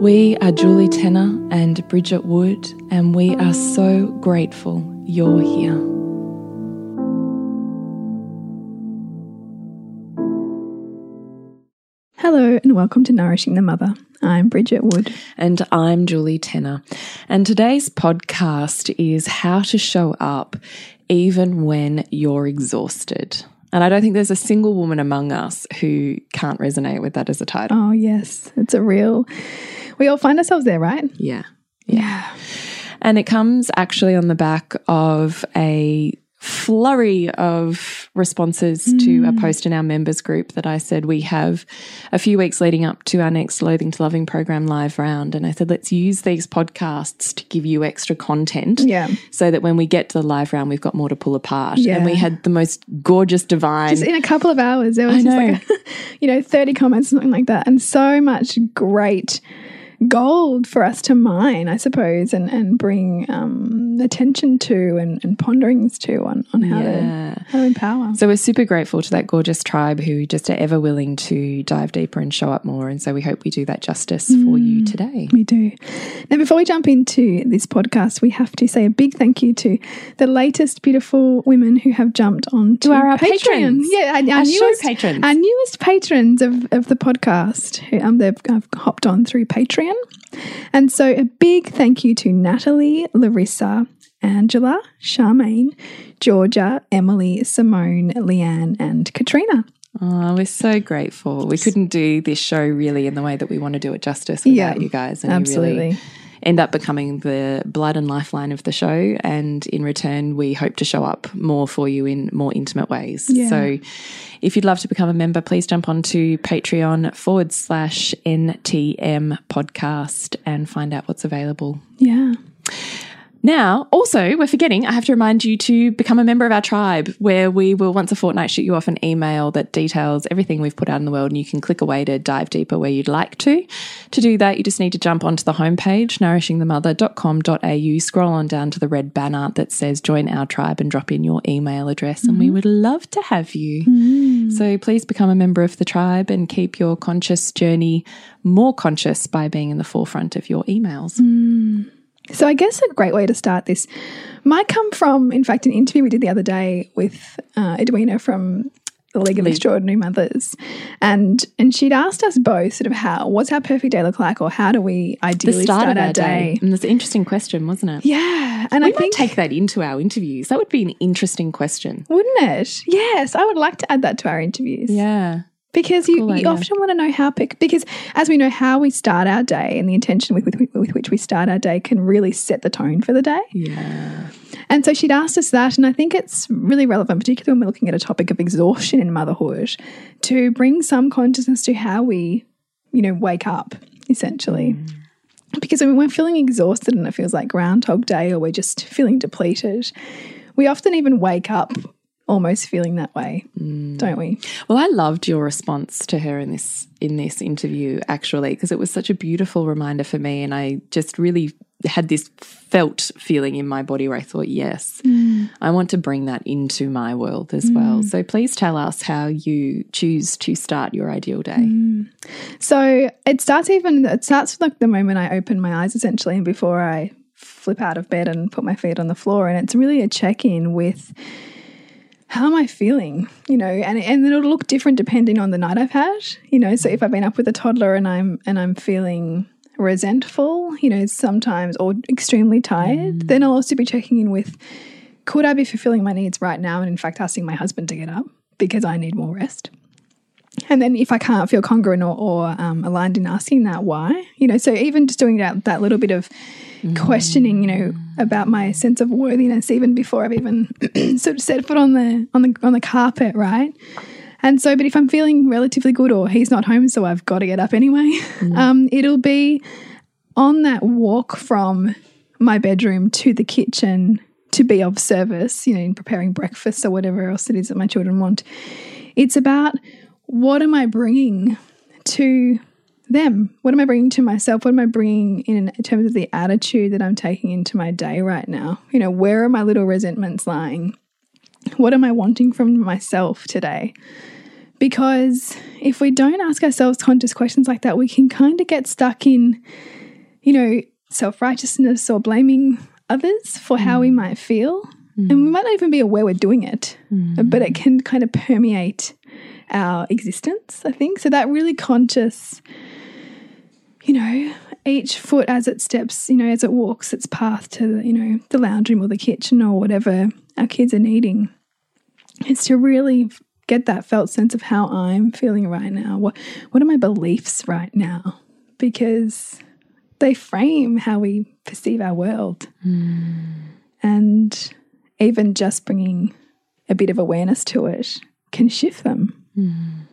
We are Julie Tenner and Bridget Wood, and we are so grateful you're here. Hello, and welcome to Nourishing the Mother. I'm Bridget Wood. And I'm Julie Tenner. And today's podcast is how to show up even when you're exhausted. And I don't think there's a single woman among us who can't resonate with that as a title. Oh, yes, it's a real. We all find ourselves there, right? Yeah. Yeah. And it comes actually on the back of a flurry of responses to a mm. post in our members group that I said we have a few weeks leading up to our next Loathing to Loving program live round. And I said, let's use these podcasts to give you extra content. Yeah. So that when we get to the live round, we've got more to pull apart. Yeah. And we had the most gorgeous, divine. Just in a couple of hours, there was I just know. like, you know, 30 comments, something like that, and so much great gold for us to mine, I suppose, and, and bring um, attention to and, and ponderings to on, on how, Yeah. to, how to empower. So we're super grateful to that gorgeous tribe who just are ever willing to dive deeper and show up more. And so we hope we do that justice for you Mm. today. We do. Now, before we jump into this podcast, we have to say a big thank you to the latest beautiful women who have jumped on to are our Patreon. patrons. Yeah, our, our Our newest patrons. Our newest patrons of, of the podcast. Who, um, they've have hopped on through Patreon. And so a big thank you to Natalie, Larissa, Angela, Charmaine, Georgia, Emily, Simone, Leanne, and Katrina. Oh, we're so grateful. We couldn't do this show really in the way that we want to do it justice without Yeah, you guys. And absolutely. really end up becoming the blood and lifeline of the show. And in return, we hope to show up more for you in more intimate ways. Yeah. So if you'd love to become a member, please jump onto Patreon forward slash NTM podcast and find out what's available. Yeah. Now, also, we're forgetting, I have to remind you to become a member of our tribe where we will once a fortnight shoot you off an email that details everything we've put out in the world and you can click away to dive deeper where you'd like to. To do that, you just need to jump onto the homepage, nourishingthemother.com.au, scroll on down to the red banner that says join our tribe and drop in your email address and we mm-hmm. would love to have you. Mm. So please become a member of the tribe and keep your conscious journey more conscious by being in the forefront of your emails. Mm. So I guess a great way to start this might come from, in fact, an interview we did the other day with uh, Edwina from the League of League. Extraordinary Mothers, and and she'd asked us both sort of how what's our perfect day look like, or how do we ideally start, of our our day. And that's an interesting question, wasn't it? Yeah, and we I might think take that into our interviews. That would be an interesting question. wouldn't it? Yes, I would like to add that to our interviews. Yeah. Because you, cool you often want to know how pick because as we know how we start our day and the intention with, with, with which we start our day can really set the tone for the day. Yeah. And so she'd asked us that, and I think it's really relevant, particularly when we're looking at a topic of exhaustion in motherhood, to bring some consciousness to how we, you know, wake up essentially. Mm. Because when we're feeling exhausted and it feels like Groundhog Day, or we're just feeling depleted, we often even wake up almost feeling that way, don't we? Well, I loved your response to her in this in this interview actually because it was such a beautiful reminder for me and I just really had this felt feeling in my body where I thought, yes, mm. I want to bring that into my world as mm. well. So please tell us how you choose to start your ideal day. Mm. So it starts even, it starts like the moment I open my eyes essentially and before I flip out of bed and put my feet on the floor. And it's really a check in with, how am I feeling? You know, and and it'll look different depending on the night I've had. You know, so if I've been up with a toddler and I'm and I'm feeling resentful, you know, sometimes or extremely tired, mm. then I'll also be checking in with could I be fulfilling my needs right now and in fact asking my husband to get up because I need more rest. And then if I can't feel congruent or, or um, aligned in asking that, why? You know, so even just doing that, that little bit of questioning, you know, about my sense of worthiness even before I've even sort of set foot on the on the on the carpet, right? And so, but if I'm feeling relatively good or he's not home, so I've got to get up anyway, mm. um, it'll be on that walk from my bedroom to the kitchen to be of service, you know, in preparing breakfast or whatever else it is that my children want. It's about what am I bringing to them? What am I bringing to myself? What am I bringing in, in terms of the attitude that I'm taking into my day right now? You know, where are my little resentments lying? What am I wanting from myself today? Because if we don't ask ourselves conscious questions like that, we can kind of get stuck in, you know, self righteousness or blaming others for how we mm. might feel. Mm. And we might not even be aware we're doing it, mm. but it can kind of permeate our existence, I think. So that really conscious you know, each foot as it steps, you know, as it walks its path to, the, you know, the lounge room or the kitchen or whatever our kids are needing. It's to really get that felt sense of how I'm feeling right now. What what are my beliefs right now? Because they frame how we perceive our world. Mm. And even just bringing a bit of awareness to it can shift them. Mm.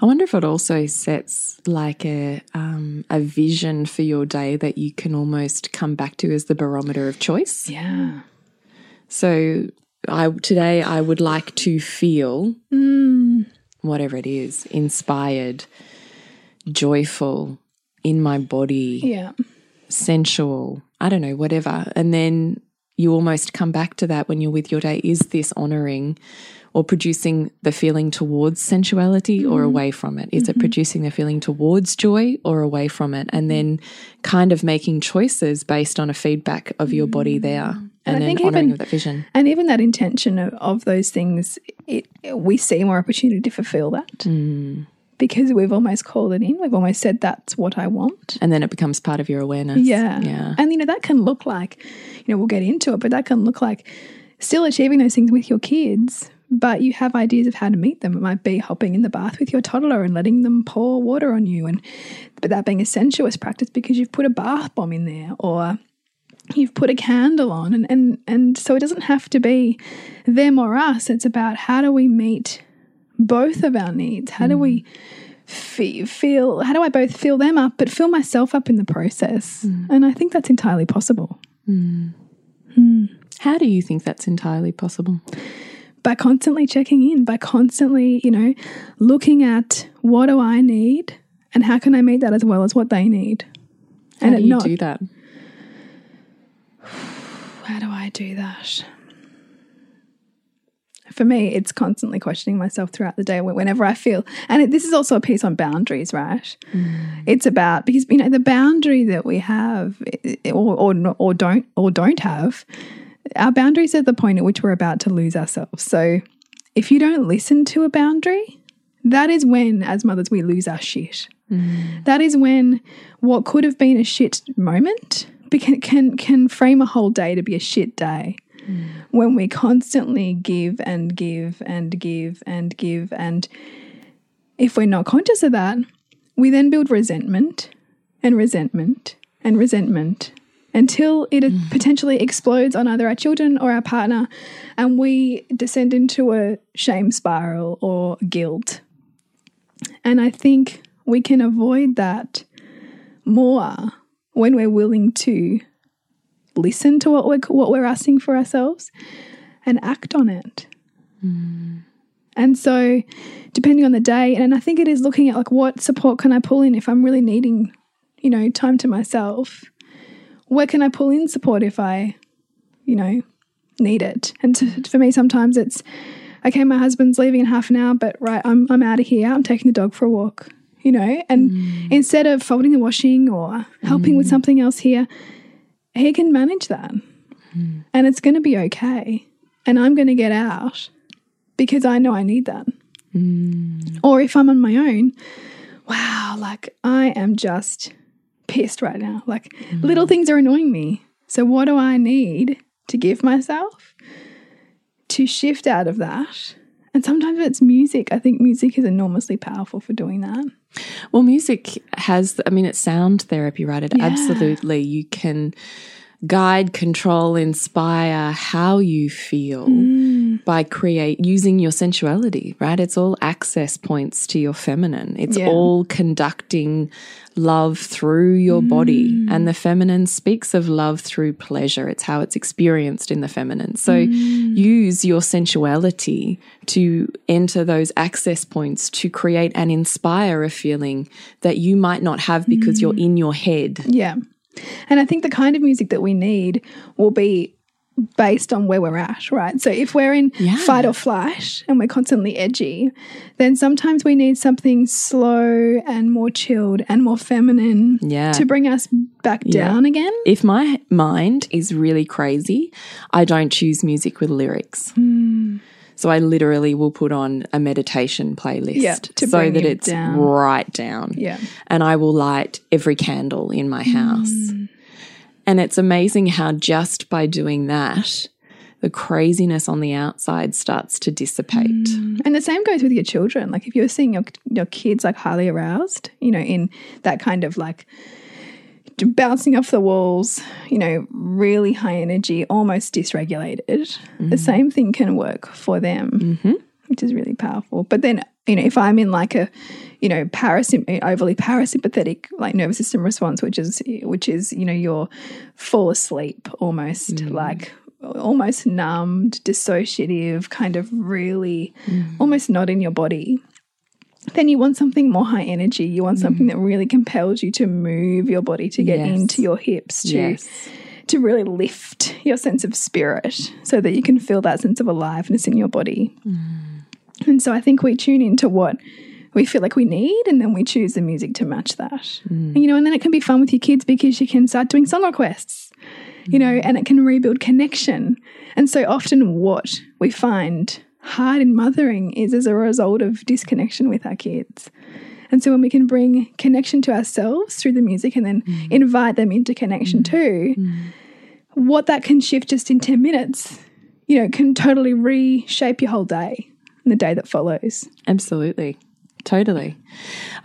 I wonder if it also sets like a um, a vision for your day that you can almost come back to as the barometer of choice. Yeah. So I today I would like to feel mm. whatever it is, inspired, joyful in my body. Yeah. Sensual. I don't know, whatever. And then you almost come back to that when you're with your day. Is this honoring or producing the feeling towards sensuality mm. or away from it? Is mm -hmm. it mm-hmm. producing the feeling towards joy or away from it? And then kind of making choices based on a feedback of your body there. Mm. And, and then honoring even, that vision. And even that intention of, of those things, it, we see more opportunity to fulfill that. Mm because we've almost called it in. We've almost said that's what I want. And then it becomes part of your awareness. Yeah. Yeah. And you know, that can look like, you know, we'll get into it, but that can look like still achieving those things with your kids, but you have ideas of how to meet them. It might be hopping in the bath with your toddler and letting them pour water on you and but that being a sensuous practice because you've put a bath bomb in there or you've put a candle on and and and so it doesn't have to be them or us. It's about how do we meet both of our needs? How do we mm. feel, how do I both fill them up, but fill myself up in the process? Mm. And I think that's entirely possible. Mm. Hmm. How do you think that's entirely possible? By constantly checking in, by constantly, you know, looking at what do I need and how can I meet that as well as what they need. How and do you not, do that? How do I do that? for me, it's constantly questioning myself throughout the day whenever I feel. And it, this is also a piece on boundaries, right? Mm. It's about because you know the boundary that we have, or, or or don't or don't have, our boundaries are the point at which we're about to lose ourselves. So if you don't listen to a boundary, that is when, as mothers, we lose our shit. Mm. That is when what could have been a shit moment can, can can frame a whole day to be a shit day when we constantly give and give and give and give. And if we're not conscious of that, we then build resentment and resentment and resentment until it mm. potentially explodes on either our children or our partner, and we descend into a shame spiral or guilt. And I think we can avoid that more when we're willing to listen to what we're what we're asking for ourselves and act on it. Mm. And so, depending on the day, and I think it is looking at like what support can I pull in if I'm really needing, you know, time to myself. Where can I pull in support if I, you know, need it? And to, for me, sometimes it's okay. My husband's leaving in half an hour, but right, I'm I'm out of here. I'm taking the dog for a walk. You know, and mm. instead of folding the washing or helping with mm. something else here, he can manage that, mm. and it's going to be okay. And I'm going to get out because I know I need that. Or if I'm on my own, wow, like I am just pissed right now. Like mm-hmm. little things are annoying me. So, what do I need to give myself to shift out of that? And sometimes it's music. I think music is enormously powerful for doing that. Well, music has, I mean, it's sound therapy, right? It absolutely, you can guide, control, inspire how you feel by create using your sensuality, right? It's all access points to your feminine. It's Yeah. all conducting love through your body. Mm. And the feminine speaks of love through pleasure. It's how it's experienced in the feminine. So mm. use your sensuality to enter those access points to create and inspire a feeling that you might not have because you're mm. in your head. Yeah. And I think the kind of music that we need will be based on where we're at, right? So if we're in Yeah. fight or flight and we're constantly edgy, then sometimes we need something slow and more chilled and more feminine Yeah. to bring us back down again. if my mind is really crazy, I don't choose music with lyrics. Hmm. So I literally will put on a meditation playlist Yeah, to so bring that it's down. right down. Yeah. And I will light every candle in my hmm. house. And it's amazing how just by doing that, the craziness on the outside starts to dissipate. Mm. And the same goes with your children. Like if you're seeing your, your kids like highly aroused, you know, in that kind of like bouncing off the walls, you know, really high energy, almost dysregulated, the mm-hmm. same thing can work for them, mm-hmm. Which is really powerful. But then, you know, if I'm in like a, you know, parasymp- overly parasympathetic like nervous system response, which is which is you know you're fall asleep almost mm. like almost numbed, dissociative, kind of really mm. almost not in your body. Then you want something more high energy. You want mm. something that really compels you to move your body, to get Yes. into your hips, to Yes. to really lift your sense of spirit so that you can feel that sense of aliveness in your body. And so I think we tune into what we feel like we need and then we choose the music to match that. And, you know, and then it can be fun with your kids because you can start doing song requests, you know, and it can rebuild connection. And so often what we find hard in mothering is as a result of disconnection with our kids. And so when we can bring connection to ourselves through the music and then mm. invite them into connection mm. too, what that can shift just in 10 minutes, you know, can totally reshape your whole day and the day that follows. Absolutely. Totally.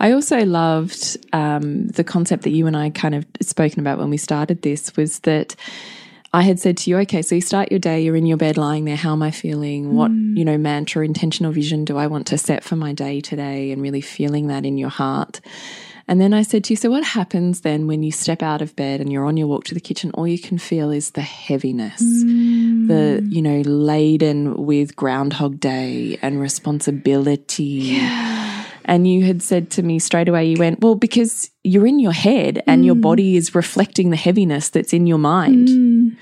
I also loved um, the concept that you and I kind of spoken about when we started this was that I had said to you, okay, so you start your day, you're in your bed lying there. How am I feeling? What, you know, mantra, intentional vision do I want to set for my day today? And really feeling that in your heart. And then I said to you, so what happens then when you step out of bed and you're on your walk to the kitchen? All you can feel is the heaviness, the, mm. you know, laden with Groundhog Day and responsibility. And you had said to me straight away, you went, Well, because you're in your head and your mm. body is reflecting the heaviness that's in your mind. Mm.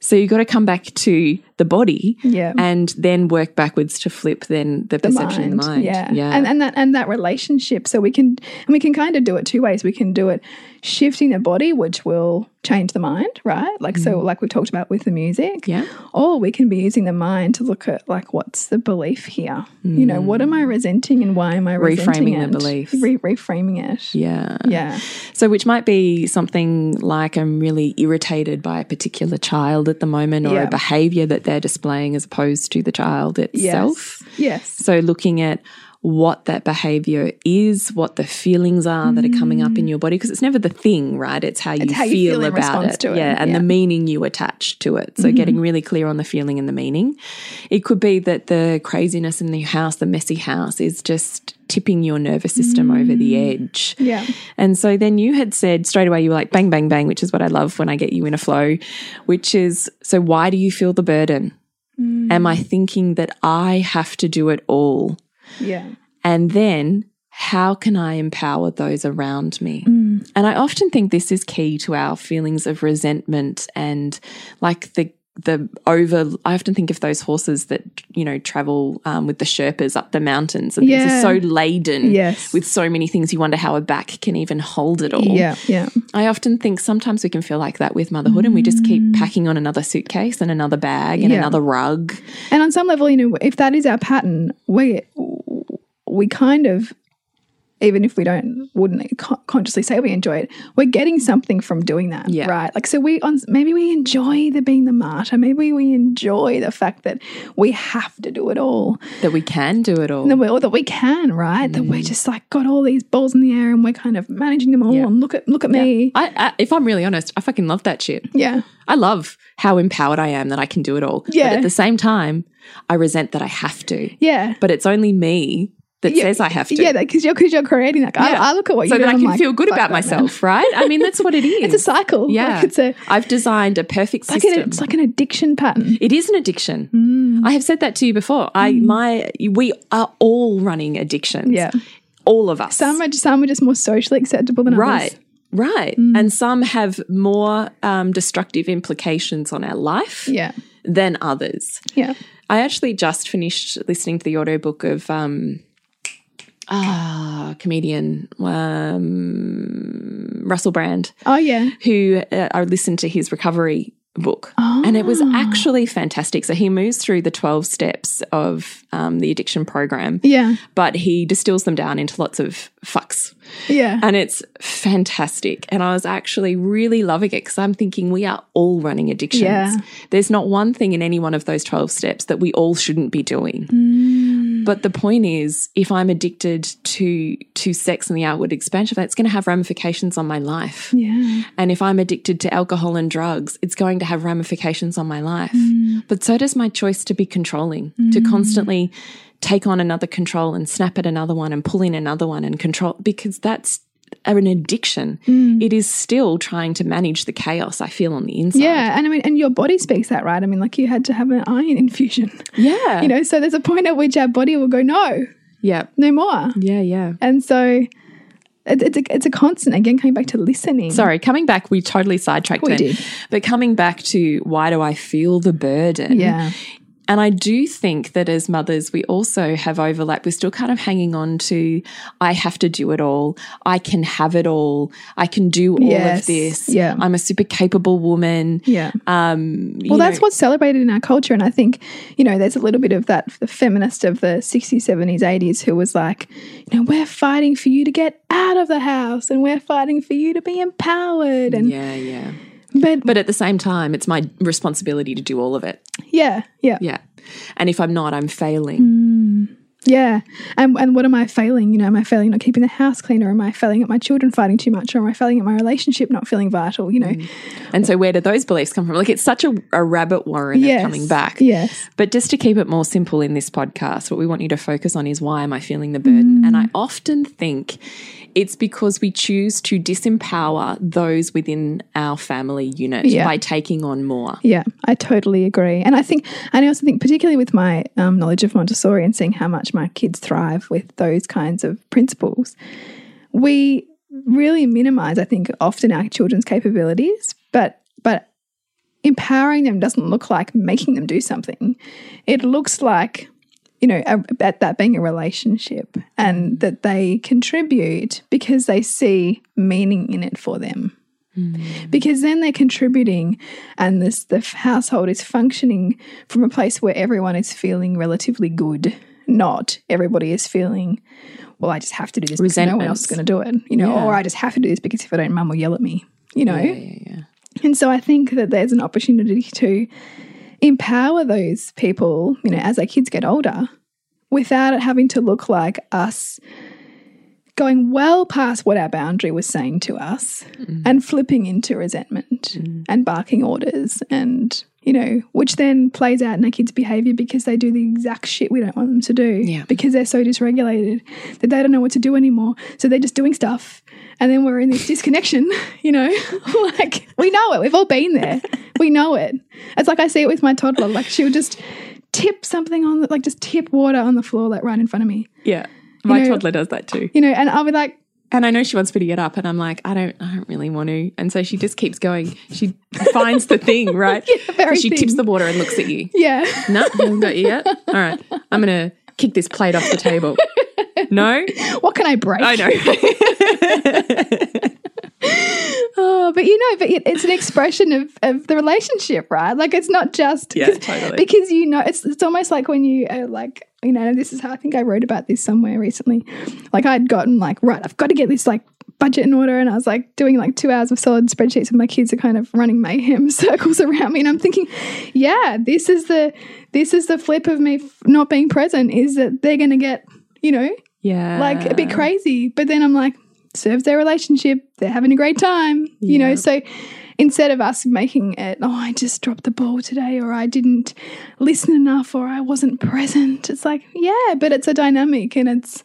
So you've got to come back to the body Yeah. and then work backwards to flip then the, perception in the mind. Yeah. Yeah. And and that and that relationship. So we can and we can kind of do it two ways. We can do it shifting the body, which will change the mind, right? Like so like we talked about with the music. Mm. Yeah. Or we can be using the mind to look at like what's the belief here? You know, what am I resenting and why am I resenting Mm. Reframing the belief. Re- reframing it. yeah. Yeah. So, which might be something like I'm really irritated by a particular child at the moment or Yeah. a behavior that they're displaying as opposed to the child itself. Yes. Yes. So, looking at what that behavior is, what the feelings are that are coming up in your body, because it's never the thing, right? It's how you Mm. how you feel feel about it. it, Yeah, and yeah. The meaning you attach to it. So, getting really clear on the feeling and the meaning. It could be that the craziness in the house, the messy house, is just tipping your nervous system over the edge. Mm. Yeah. And so then you had said straight away, you were like, bang, bang, bang, which is what I love when I get you in a flow, which is, so why do you feel the burden? Am I thinking that I have to do it all? Yeah. And then how can I empower those around me? Mm. And I often think this is key to our feelings of resentment and like the the over I often think of those horses that you know travel um, with the Sherpas up the mountains and things are so laden Yes. with so many things you wonder how a back can even hold it all. Yeah, yeah. I often think sometimes we can feel like that with motherhood and we just keep packing on another suitcase and another bag and Mm. Yeah. another rug. And on some level, you know, if that is our pattern, we we kind of even if we don't wouldn't consciously say we enjoy it, we're getting something from doing that, Yeah. right? Like so, we on maybe we enjoy the being the martyr, maybe we enjoy the fact that we have to do it all, That we can do it all. that we, or that we can, right? That we're mm. just like got all these balls in the air and we're kind of managing them all. Yeah. And look at look at me, I, I, if I'm really honest, I fucking love that shit. yeah, I love how empowered I am that I can do it all. Yeah. But at the same time, I resent that I have to. yeah. But it's only me that Yeah, says I have to. Yeah, because you're because you're creating that. Yeah. I, I look at what so you do. that I can like, feel good "Fuck about myself, right? I mean, that's what it is. It's a cycle. Yeah. like it's a I've designed a perfect like system. an, it's like an addiction pattern. It is an addiction. I have said that to you before. I my we are all running addictions. Yeah. All of us. Some are just, some are just more socially acceptable than right. others. Right. right, And some have more um, destructive implications on our life Yeah, than others. yeah. I actually just finished listening to the audiobook of um ah comedian um, Russell Brand, Oh yeah. who uh, I listened to his recovery book, and it was actually fantastic. So he moves through the twelve steps of um, the addiction program, Yeah, but he distills them down into lots of fucks. yeah, And it's fantastic. And I was actually really loving it because I'm thinking we are all running addictions. Yeah. There's not one thing in any one of those 12 steps that we all shouldn't be doing. Mm. But the point is, if I'm addicted to to sex and the outward expansion, that's going to have ramifications on my life. yeah, And if I'm addicted to alcohol and drugs, it's going to have ramifications on my life. Mm. But so does my choice to be controlling, to constantly take on another control and snap at another one and pull in another one and control, because that's an addiction. Mm. It is still trying to manage the chaos I feel on the inside. yeah. And I mean, and your body speaks that, right? I mean, like you had to have an iron infusion, Yeah. you know. So there's a point at which our body will go, no, yeah. no more. Yeah. Yeah. And so it, it's a, it's a constant. Again, coming back to listening. Sorry, coming back, we totally sidetracked We then. did. But coming back to why do I feel the burden? Yeah. And I do think that as mothers, we also have overlap. We're still kind of hanging on to, I have to do it all. I can have it all. I can do all Yes. of this. Yeah. I'm a super capable woman. Yeah. Um, Well, that's know- what's celebrated in our culture. And I think, you know, there's a little bit of that the feminist of the 60s, 70s, 80s who was like, you know, we're fighting for you to get out of the house and we're fighting for you to be empowered. And, yeah, yeah. But, But at the same time, it's my responsibility to do all of it. yeah, yeah, Yeah. And if I'm not, I'm failing. Mm, yeah. And, and what am I failing? You know, am I failing not keeping the house clean or am I failing at my children fighting too much or am I failing at my relationship not feeling vital? You know, mm. And so, where do those beliefs come from? Like, it's such a, a rabbit warren yes. of coming back. Yes. But just to keep it more simple in this podcast, what we want you to focus on is why am I feeling the burden? Mm. And I often think it's because we choose to disempower those within our family unit Yeah. by taking on more. Yeah, I totally agree. And I think, and I also think, particularly with my um, knowledge of Montessori and seeing how much my kids thrive with those kinds of principles, we really minimize, I think, often our children's capabilities, but, but, Empowering them doesn't look like making them do something. It looks like, you know, a, that, being a relationship and mm. that they contribute because they see meaning in it for them. Mm. Because then they're contributing and this the household is functioning from a place where everyone is feeling relatively good not everybody is feeling well i just have to do this because no one else is going to do it you know Yeah. or i just have to do this because if i don't mum will yell at me you know? Yeah, yeah, yeah. and so I think that there's an opportunity to empower those people, you know, as our kids get older, without it having to look like us going well past what our boundary was saying to us mm. and flipping into resentment mm. and barking orders and you know which then plays out in our kids behavior because they do the exact shit we don't want them to do Yeah. because they're so dysregulated that they don't know what to do anymore. So they're just doing stuff and then we're in this disconnection you know like we know it. We've all been there we know it it's like i see it with my toddler like she'll just tip something on the, like just tip water on the floor like right in front of me Yeah. My know- toddler does that too. you know, and I'll be like, And I know she wants me to get up, and I'm like, I don't, I don't really want to. And so she just keeps going. She finds the thing, right? Yeah, very she tips the water and looks at you. Yeah. No, haven't got you yet. All right, I'm gonna kick this plate off the table. No, What can I break? I know. Oh, but you know, but it, it's an expression of, of the relationship, right? Like it's not just Yeah, totally. because you know it's it's almost like when you uh, like you know this is how I think I wrote about this somewhere recently. Like I'd gotten like right, I've got to get this like budget in order, and I was like doing like two hours of solid spreadsheets, and my kids are kind of running mayhem circles around me, and I'm thinking, yeah, this is the this is the flip of me f- not being present is that they're going to get you know yeah, like a bit crazy. But then I'm like, serves their relationship. They're having a great time, you know. So instead of us making it, oh, I just dropped the ball today, or I didn't listen enough, or I wasn't present, it's like, yeah, but it's a dynamic and it's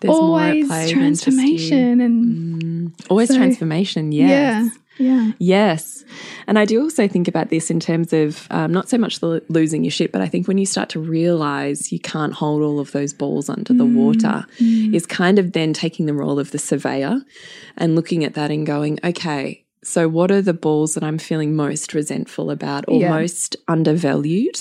There's always play than just you. transformation and mm. Always So- transformation. Yes. yeah, yeah, Yes. And I do also think about this in terms of um, not so much the losing your shit, but I think when you start to realize you can't hold all of those balls under the water, is kind of then taking the role of the surveyor and looking at that and going, okay, so what are the balls that I'm feeling most resentful about or Yeah. most undervalued?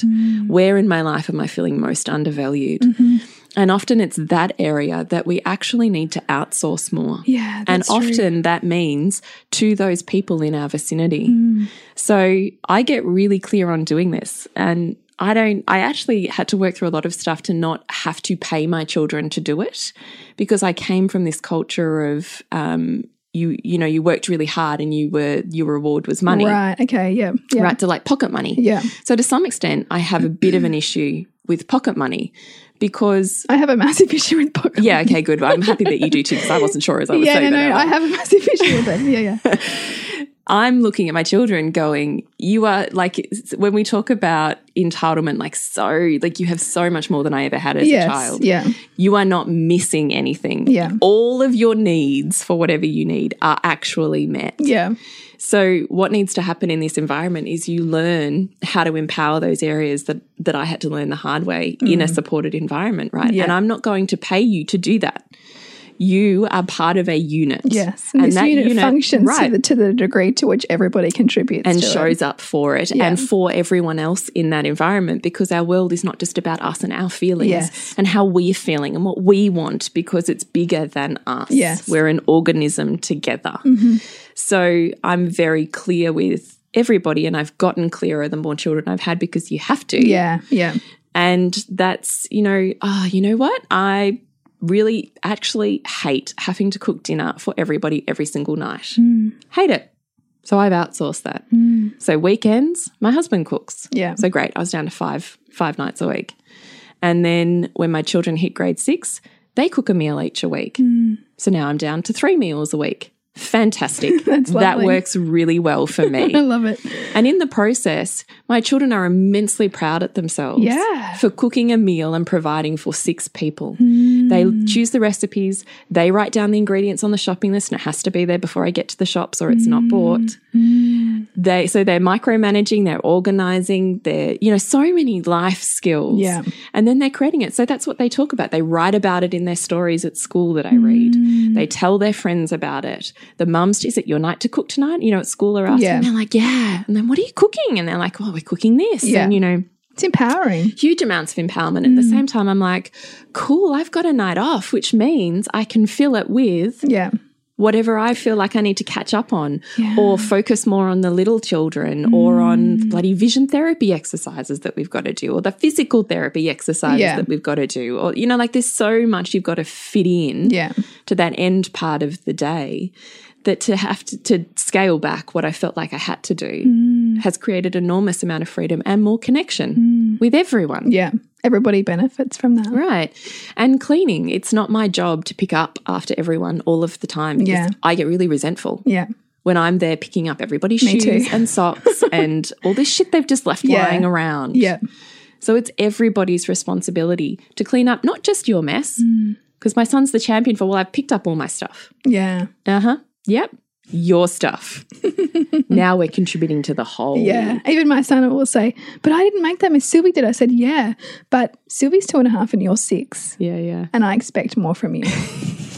Where in my life am I feeling most undervalued? Mm-hmm. And often it's that area that we actually need to outsource more. yeah. And that's true. often that means to those people in our vicinity. Mm. So I get really clear on doing this. And I don't, I actually had to work through a lot of stuff to not have to pay my children to do it because I came from this culture of, um, you, you know, you worked really hard and you were, your reward was money, right? Okay, yeah, yeah, right? To like pocket money. yeah. So to some extent, I have a bit of an issue with pocket money because I have a massive issue with poker. yeah, okay, good. I'm happy that you do too because I wasn't sure as I was yeah, no, saying no, that. out I have a massive issue with it. Yeah, yeah, I'm looking at my children going, you are like, when we talk about entitlement, like, so, like, you have so much more than I ever had as yes, a child. yeah, You are not missing anything. Yeah. All of your needs for whatever you need are actually met. yeah, So, what needs to happen in this environment is you learn how to empower those areas that, that I had to learn the hard way in a supported environment, right? Mm. Yeah. And I'm not going to pay you to do that. You are part of a unit. yes. And, this that unit, functions right, to, the, to the degree to which everybody contributes and to it. shows up for it Yeah. and for everyone else in that environment because our world is not just about us and our feelings Yes. and how we're feeling and what we want because it's bigger than us. Yes. We're an organism together. So I'm very clear with everybody and I've gotten clearer the more children I've had because you have to. Yeah, yeah, And that's, you know, ah, you know what? I really actually hate having to cook dinner for everybody every single night. Hmm. Hate it. So I've outsourced that. Hmm. So weekends, my husband cooks. yeah. So great. I was down to five, five nights a week. And then when my children hit grade six, they cook a meal each a week. Hmm. So now I'm down to three meals a week. Fantastic. That works really well for me. I love it. And in the process, my children are immensely proud at themselves Yeah. for cooking a meal and providing for six people. Mm. They choose the recipes, they write down the ingredients on the shopping list, and it has to be there before I get to the shops or it's not Mm. They so they're micromanaging, they're organizing, they're, you know, so many life skills. Yeah. And then they're creating it. So that's what they talk about. They write about it in their stories at school that I read. Mm. They tell their friends about it. The mums, is it your night to cook tonight? You know, at school are asking. Yeah. And they're like, yeah. And then what are you cooking? And they're like, well, we're cooking this. Yeah. And, you know, It's empowering. huge amounts of empowerment. At the Mm. same time, I'm like, cool, I've got a night off, which means I can fill it with Yeah. Whatever I feel like I need to catch up on Yeah. or focus more on the little children or on the bloody vision therapy exercises that we've got to do or the physical therapy exercises Yeah. that we've got to do. Or, you know, like there's so much you've got to fit in Yeah. to that end part of the day that to have to, to scale back what I felt like I had to do Mm. has created enormous amount of freedom and more connection with everyone. Yeah. Everybody benefits from that. Right. And cleaning, it's not my job to pick up after everyone all of the time. Yeah. I get really resentful Yeah. when I'm there picking up everybody's Me shoes too. and socks and all this shit they've just left Yeah. lying around. Yeah. So it's everybody's responsibility to clean up not just your mess, Mm. because my son's the champion for, well, I've picked up all my stuff. Yeah. Uh huh. Yep. Your stuff. now we're contributing to the whole. Yeah. Even my son will say, But I didn't make that mess. Sylvie did. I said, Yeah. But Sylvie's two and a half and you're six. Yeah. Yeah. And I expect more from you.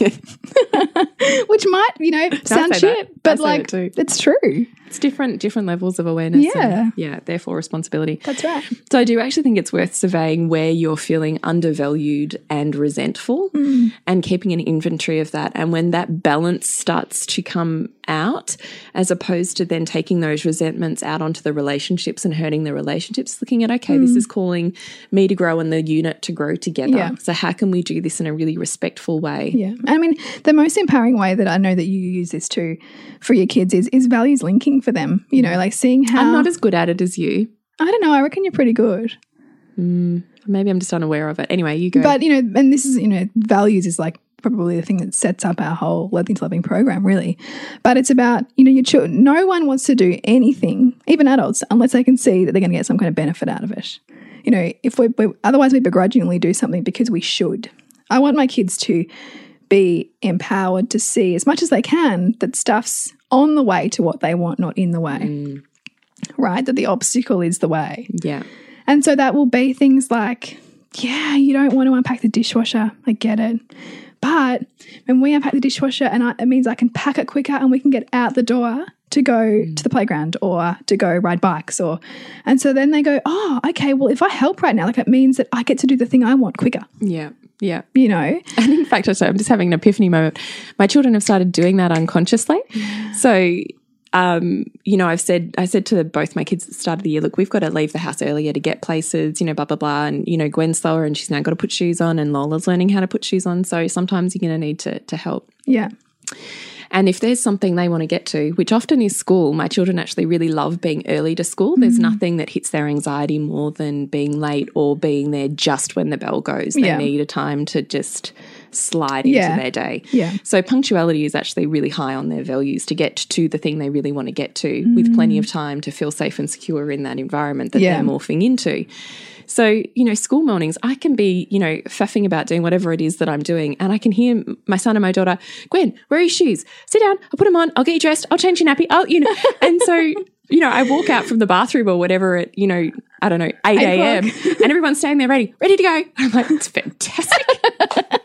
which might, you know, sound say that. shit, I but say like it it's true. It's different different levels of awareness. Yeah. and, yeah, therefore responsibility. That's right. So I do actually think it's worth surveying where you're feeling undervalued and resentful mm. and keeping an inventory of that. And when that balance starts to come out, as opposed to then taking those resentments out onto the relationships and hurting the relationships, looking at, okay, this mm. is calling me to grow and the unit to grow together. Yeah. So how can we do this in a really respectful way? Yeah. I mean, the most empowering way that I know that you use this too for your kids is is values linking for them. You know, like seeing how I'm not as good at it as you. I don't know, I reckon you're pretty good. Mm, maybe I'm just unaware of it. Anyway, you go. But you know, and this is, you know, values is like probably the thing that sets up our whole Loathing to Loving program, really. But it's about, you know, your children no one wants to do anything, even adults, unless they can see that they're gonna get some kind of benefit out of it. You know, if we, we otherwise we begrudgingly do something because we should. I want my kids to be empowered to see as much as they can that stuff's on the way to what they want, not in the way. Mm. Right? That the obstacle is the way. yeah. And so that will be things like, yeah, you don't want to unpack the dishwasher. I get it. But when we unpack the dishwasher, and I, it means I can pack it quicker and we can get out the door to go mm. to the playground or to go ride bikes or and so then they go oh okay well if i help right now like it means that i get to do the thing i want quicker Yeah. Yeah. you know And in fact, I'm just having an epiphany moment. My children have started doing that unconsciously. So, um, you know, I've said, I said to both my kids at the start of the year, look, we've got to leave the house earlier to get places, you know, blah, blah, blah. And, you know, Gwen's slower and she's now got to put shoes on and Lola's learning how to put shoes on. So sometimes you're going to need to, to help. yeah And if there's something they want to get to, which often is school, my children actually really love being early to school. There's mm-hmm. nothing that hits their anxiety more than being late or being there just when the bell goes. They Yeah. need a time to just slide into Yeah. their day. Yeah. So punctuality is actually really high on their values to get to the thing they really want to get to with plenty of mm. time to feel safe and secure in that environment that Yeah. they're morphing into. So, you know, school mornings, I can be, you know, faffing about doing whatever it is that I'm doing. And I can hear my son and my daughter, Gwen, where are your shoes? Sit down. I'll put them on. I'll get you dressed. I'll change your nappy. I'll, you know. And so, you know, I walk out from the bathroom or whatever at, you know, I don't know, 8 a.m. and everyone's standing there ready, ready to go. I'm like, it's fantastic.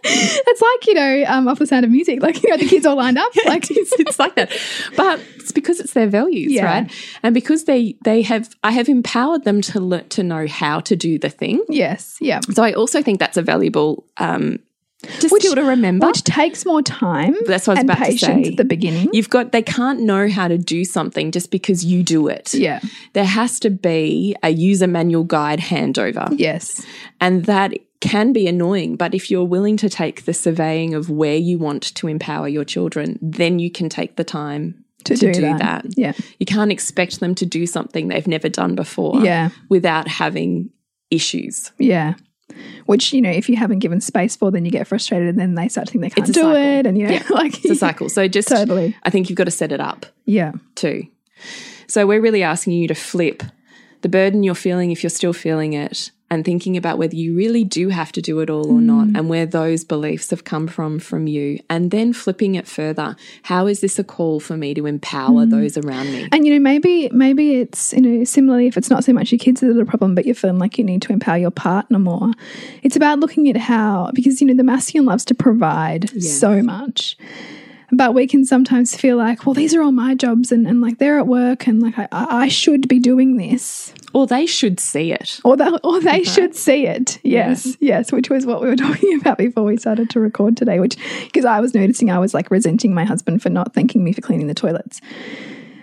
it's like you know um, off the sound of music like you know the kids all lined up like it's, it's like that. But it's because it's their values, Yeah. right? And because they they have I have empowered them to learn to know how to do the thing. yes yeah So I also think that's a valuable um just skill to remember. which takes more time That's what I was about to say. at the beginning You've got they can't know how to do something just because you do it. yeah There has to be a user manual guide handover. yes And that can be annoying, but if you're willing to take the surveying of where you want to empower your children, then you can take the time to, to do, do that. that. yeah You can't expect them to do something they've never done before Yeah. without having issues. Yeah. Which, you know, if you haven't given space for, then you get frustrated and then they start to think they can't do cycle. it. And, you know, Yeah. like, It's a cycle. So just Totally. I think you've got to set it up yeah. too. So we're really asking you to flip the burden you're feeling if you're still feeling it and thinking about whether you really do have to do it all or not mm. and where those beliefs have come from from you. And then flipping it further how is this a call for me to empower mm. those around me? And, you know, maybe, maybe it's, you know, similarly, if it's not so much your kids that are the problem, but you're feeling like you need to empower your partner more, it's about looking at how, because, you know, the masculine loves to provide so much. But we can sometimes feel like, well, these are all my jobs and, and like they're at work and like I, I should be doing this. or they should see it Or, they or they should see it. Yes, yes, which was what we were talking about before we started to record today, which because I was noticing I was like resenting my husband for not thanking me for cleaning the toilets.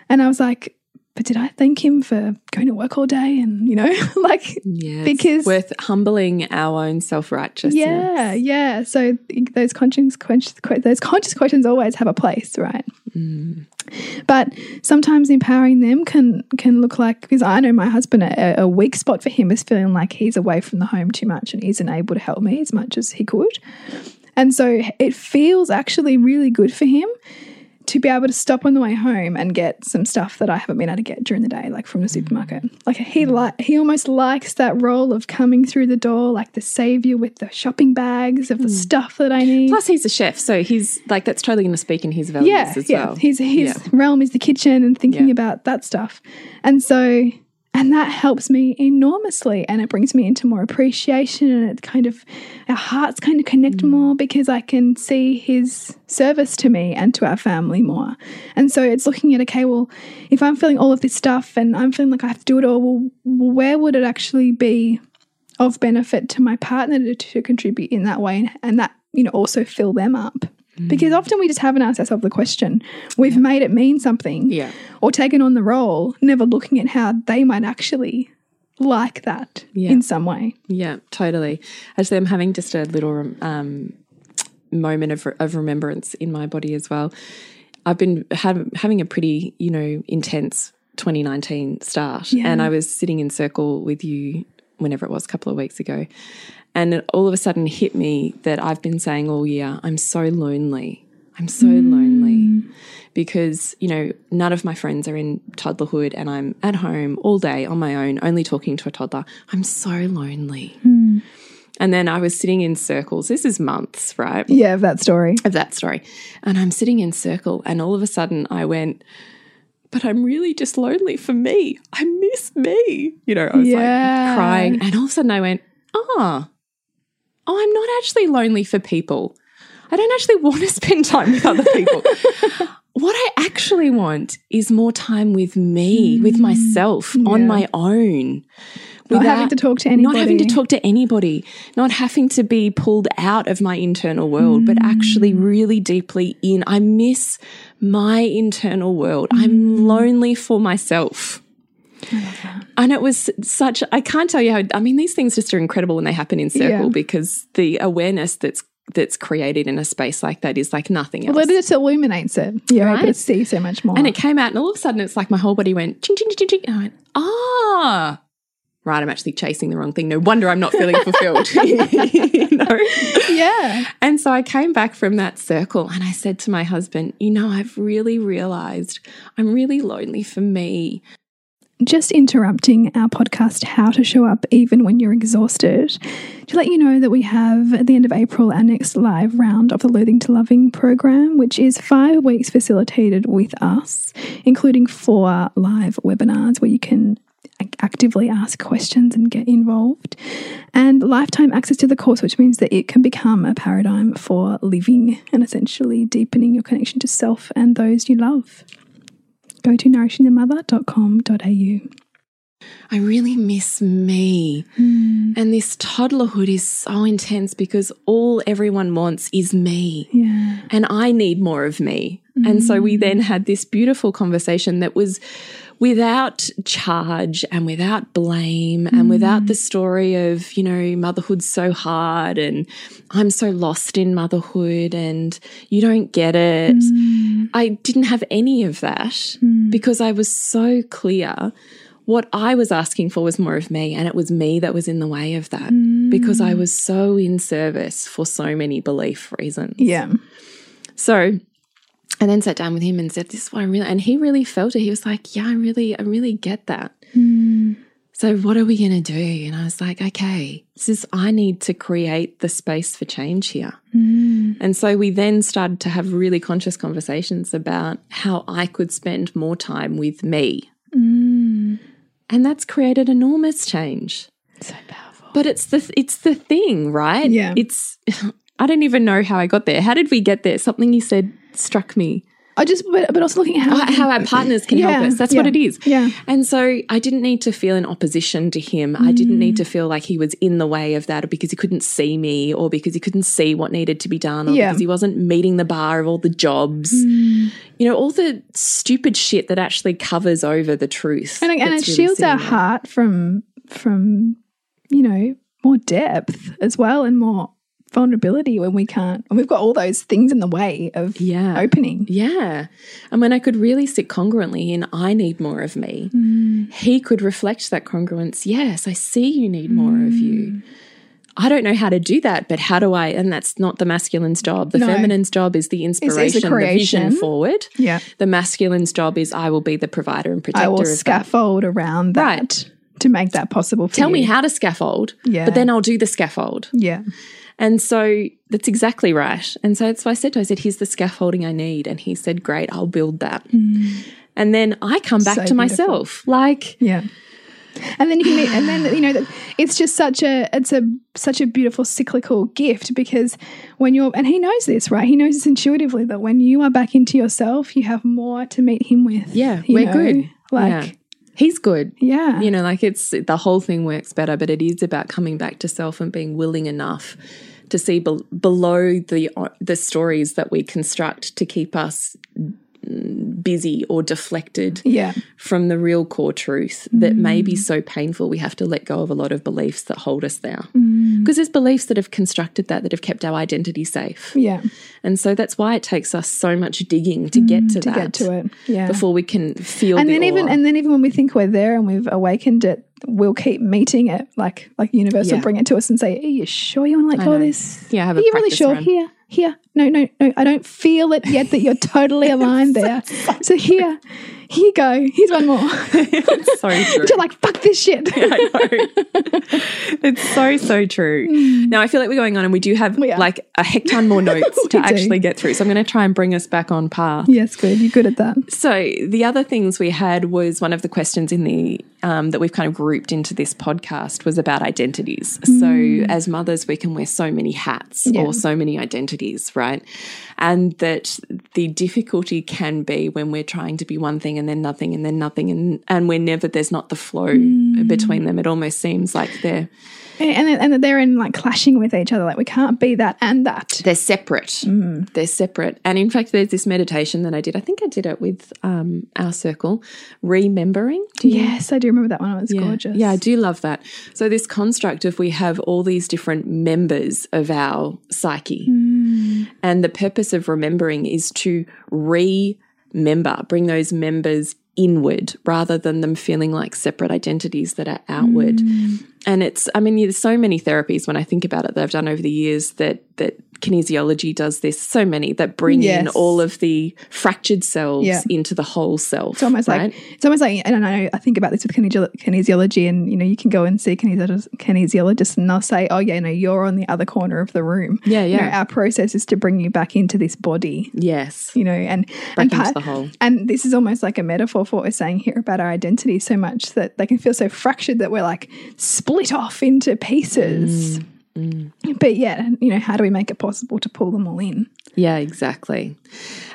And I was like, but did I thank him for going to work all day? And, you know, like, yeah Because- worth humbling our own self-righteousness yeah, yeah. So those conscious, conscious, those conscious questions always have a place, right? Mm. But sometimes empowering them can can look like because I know my husband a, a weak spot for him is feeling like he's away from the home too much and isn't able to help me as much as he could. And so it feels actually really good for him to be able to stop on the way home and get some stuff that I haven't been able to get during the day, like from the mm. supermarket. Like he like he almost likes that role of coming through the door, like the savior with the shopping bags of the mm. stuff that I need. plus he's a chef so he's like that's totally going to speak in his values yeah, as yeah. well His his Yeah. realm is the kitchen and thinking Yeah. about that stuff. And so And that helps me enormously. And it brings me into more appreciation. And it kind of, our hearts kind of connect Mm. more because I can see his service to me and to our family more. And so it's looking at, okay, well, if I'm feeling all of this stuff and I'm feeling like I have to do it all, well, where would it actually be of benefit to my partner to, to contribute in that way? And, and that, you know, also fill them up. Mm. Because often we just haven't asked ourselves the question. We've made it mean something Yeah. or taken on the role, never looking at how they might actually like that Yeah. in some way. Yeah, totally. Actually, I'm having just a little um, moment of, of remembrance in my body as well. I've been have, having a pretty, you know, intense 2019 start, Yeah. and I was sitting in circle with you whenever it was, a couple of weeks ago, and it all of a sudden hit me that I've been saying all year, I'm so lonely. I'm so lonely because, you know, none of my friends are in toddlerhood and I'm at home all day on my own, only talking to a toddler. I'm so lonely. And then I was sitting in circles. This is months, right? Yeah, of that story. Of that story. And I'm sitting in circle and all of a sudden I went, but I'm really just lonely for me. I miss me. You know, I was Yeah. like crying. And all of a sudden I went, ah, oh, I'm not actually lonely for people. I don't actually want to spend time with other people. what I actually want is more time with me, hmm. with myself, on my own. Not having without- to talk to anybody. Not having to talk to anybody, not having to be pulled out of my internal world, but actually hmm. really deeply in. I miss my internal world. I'm hmm. lonely for myself. And it was such, I can't tell you how, I mean, these things just are incredible when they happen in circle Yeah. because the awareness that's that's created in a space like that is like nothing else. Well, it just illuminates it. You're able to see so much more. And it came out, and all of a sudden, it's like my whole body went ching, ching, ching, ching. And I went, ah, right, I'm actually chasing the wrong thing. No wonder I'm not feeling fulfilled. you know? yeah. And so I came back from that circle and I said to my husband, you know, I've really realized I'm really lonely for me. Just interrupting our podcast, How to Show Up Even When You're Exhausted, to let you know that we have at the end of April our next live round of the Loathing to Loving program, which is five weeks facilitated with us, including four live webinars where you can actively ask questions and get involved, and lifetime access to the course, which means that it can become a paradigm for living and essentially deepening your connection to self and those you love. Go to nourishingthemother.com.au. I really miss me. Hmm. And this toddlerhood is so intense because all everyone wants is me. Yeah. and I need more of me. And so we hmm. then had this beautiful conversation that was without charge and without blame and without the story of, you know, motherhood's so hard and I'm so lost in motherhood and you don't get it. Mm. I didn't have any of that mm. because I was so clear. What I was asking for was more of me, and it was me that was in the way of that mm. because I was so in service for so many belief reasons. Yeah. So I then sat down with him and said, This is what I really, and he really felt it. He was like, Yeah, I really, I really get that. Hmm. So what are we going to do? And I was like, Okay, this is, I need to create the space for change here. Hmm. And so we then started to have really conscious conversations about how I could spend more time with me. Hmm. And that's created enormous change. So powerful. But it's the it's the thing, right? Yeah. It's I don't even know how I got there. How did we get there? Something you said struck me. I just, but, but also looking at how, oh, How our partners can Yeah, help us. That's what it is. yeah. And so I didn't need to feel in opposition to him. I didn't need to feel like he was in the way of that or because he couldn't see me or because he couldn't see what needed to be done or Yeah. because he wasn't meeting the bar of all the jobs. Mm. You know, all the stupid shit that actually covers over the truth. and, and it really shields our there. heart from from you know more depth as well and more vulnerability when we can't and we've got all those things in the way of Yeah. opening Yeah. And when I could really sit congruently in, I need more of me, mm. he could reflect that congruence. Yes, I see you need more of you. Mm. I don't know how to do that, but how do I? And that's not the masculine's job. The No. feminine's job is the inspiration, the, vision forward. yeah The masculine's job is I will be the provider and protector i will of that. scaffold around that Right. to make that possible for Tell you. me how to scaffold, Yeah. but then I'll do the scaffold. yeah And so that's exactly right. And so that's why I said to him. I said, here's the scaffolding I need. And he said, great, I'll build that. And then I come back Mm. So to beautiful. myself like, yeah and then you can meet, and then you know that it's just such a it's a such a beautiful cyclical gift because when you're and he knows this right he knows this intuitively that when you are back into yourself you have more to meet him with Yeah, we're know? good. like yeah. He's good. yeah You know, like it's the whole thing works better, but it is about coming back to self and being willing enough to see be- below the uh, the stories that we construct to keep us busy or deflected yeah. from the real core truth that may be mm. so painful we have to let go of a lot of beliefs that hold us there. Mm. Because there's beliefs that have constructed that that have kept our identity safe. Yeah. And so that's why it takes us so much digging to get mm, to, to that get to it. Yeah. before we can feel and the then even and then even when we think we're there and we've awakened it we'll keep meeting it. Like like universe will bring it to us and say are you sure you want to let go of this? Yeah, have are you really sure here here. No no no i don't feel it yet that you're totally aligned there. so here here you go here's one more it's so true you're like fuck this shit I know. it's so so true. Now I feel like we're going on, and we do have We like a hecton more notes to do. actually get through. So I'm going to try and bring us back on path. yes good you're good at that So the other things we had was one of the questions in the um, that we've kind of grouped into this podcast was about identities. So as mothers, we can wear so many hats Yeah. or so many identities, right? And that the difficulty can be when we're trying to be one thing and then nothing and then nothing and and we're never there's not the flow mm. between them. It almost seems like they're and and, and they're in like clashing with each other like we can't be that and that they're separate. Mm. They're separate. And in fact, there's this meditation that I did. I think I did it with um, our circle, remembering. You yes i do remember that one it was yeah. gorgeous Yeah, I do love that. So this construct of we have all these different members of our psyche. Mm. And the purpose of remembering is to remember, bring those members inward rather than them feeling like separate identities that are outward. Mm. And it's I mean there's so many therapies when I think about it that I've done over the years that that kinesiology does this so many that bring in all of the fractured selves Yeah. into the whole self. It's almost right? like it's almost like, and I know I think about this with kinesiolo- kinesiology, and you know, you can go and see a kinesiologist, and they'll say, "Oh, yeah, no, you're on the other corner of the room." Yeah, You know, yeah. our process is to bring you back into this body, yes. you know, and Back and into part- the whole. And this is almost like a metaphor for what we're saying here about our identity so much that they can feel so fractured that we're like split off into pieces. Mm, Mm. But yeah, you know, how do we make it possible to pull them all in? Yeah, exactly.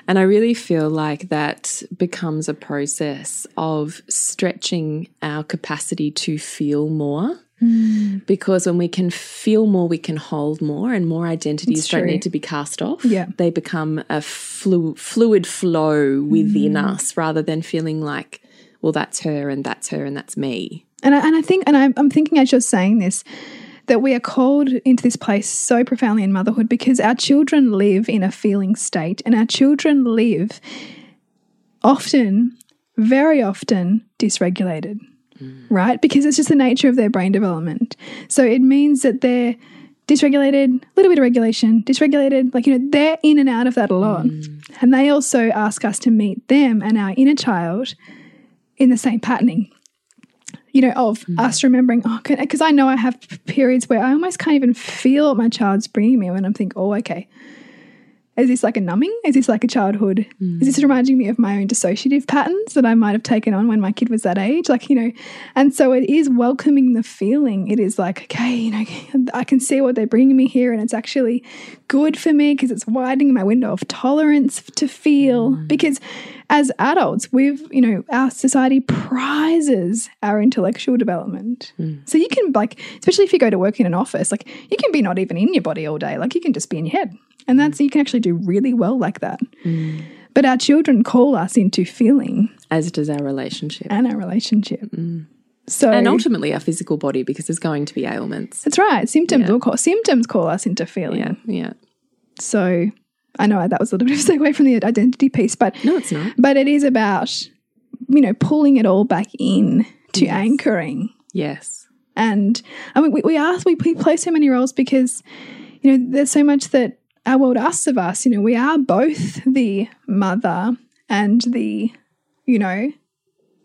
And I really feel like that becomes a process of stretching our capacity to feel more. Mm. Because when we can feel more, we can hold more, and more identities don't need to be cast off. Yeah. They become a flu- fluid flow within mm. us rather than feeling like, well, that's her, and that's her, and that's me. And I, and I think, and I'm, I'm thinking as you're saying this, that we are called into this place so profoundly in motherhood because our children live in a feeling state and our children live often, very often, dysregulated, hmm. right? Because it's just the nature of their brain development. So it means that they're dysregulated, a little bit of regulation, dysregulated, like, you know, they're in and out of that a lot. Hmm. And they also ask us to meet them and our inner child in the same patterning you know, of mm. us remembering, oh, because I know I have periods where I almost can't even feel what my child's bringing me when I'm thinking, oh, okay, is this like a numbing? Is this like a childhood? Is mm. this reminding me of my own dissociative patterns that I might have taken on when my kid was that age? Like, you know, and so it is welcoming the feeling. It is like, okay, you know, I can see what they're bringing me here, and it's actually good for me because it's widening my window of tolerance to feel. Mm. Because as adults, we've, you know, our society prizes our intellectual development. Hmm. So you can, like, especially if you go to work in an office, like, you can be not even in your body all day. Like, you can just be in your head. And hmm. that's, you can actually do really well like that. Hmm. But our children call us into feeling As does our relationship. and our relationship. So, And ultimately our physical body, because there's going to be ailments. that's right. Symptoms Yeah. will call symptoms call us into feeling. Yeah, yeah. So I know that was a little bit of a segue from the identity piece, but No, it's not. but it is about you know pulling it all back in to anchoring Yes. and I mean we, we ask we, we play so many roles because you know there's so much that our world asks of us you know we are both the mother and the you know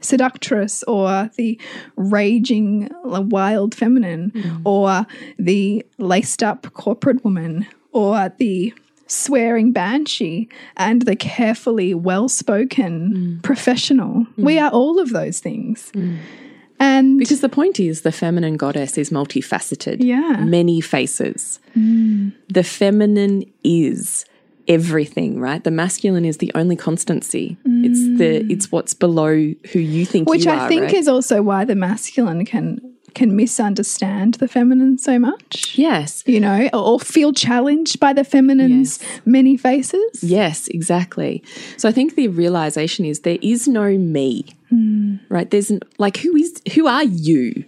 seductress or the raging wild feminine mm. or the laced up corporate woman or the swearing banshee and the carefully well spoken mm. professional we mm. are all of those things mm. And Because the point is, the feminine goddess is multifaceted. Yeah. Many faces. The feminine is everything, right? The masculine is the only constancy. It's the it's what's below who you think which you I are, think right? is also why the masculine can can misunderstand the feminine so much. Yes. You know, or, feel challenged by the feminine's many faces. Yes, exactly. So I think the realization is there is no me, Hmm. right? There's like who is who are you?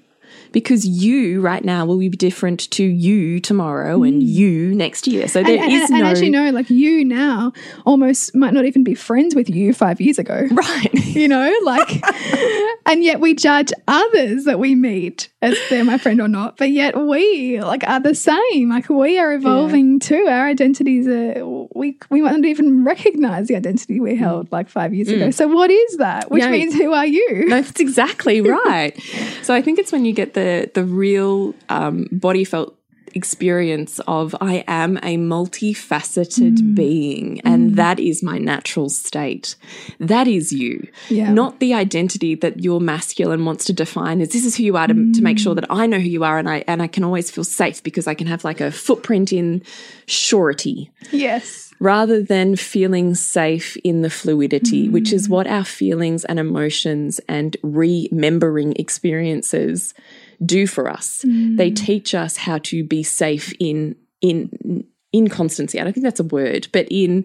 Because you right now will be different to you tomorrow and you next year. So there. And, is and, and no as you know, like you now almost might not even be friends with you five years ago. right. You know, like, and yet we judge others that we meet as they're my friend or not. But yet we like are the same. Like we are evolving too. Our identities are we we might not even recognize the identity we held like five years ago. So what is that? Which Mm. Yeah. means who are you? No, that's exactly right. so I think it's when you get the the real um, body felt experience of I am a multifaceted Mm. being and that is my natural state. That is you. Yeah. Not the identity that your masculine wants to define as this is who you are to, to make sure that I know who you are and I and I can always feel safe because I can have like a footprint in surety Yes. rather than feeling safe in the fluidity, which is what our feelings and emotions and remembering experiences do for us. They mm. teach us how to be safe in in inconstancy. I don't think that's a word, but in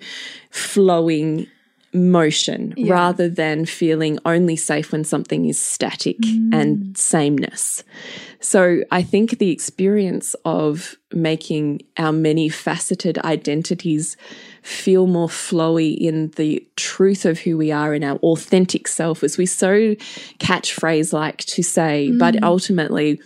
flowing motion rather than feeling only safe when something is static and mm. sameness. So I think the experience of making our many faceted identities feel more flowy in the truth of who we are in our authentic self, as we so catchphrase like to say, but mm. ultimately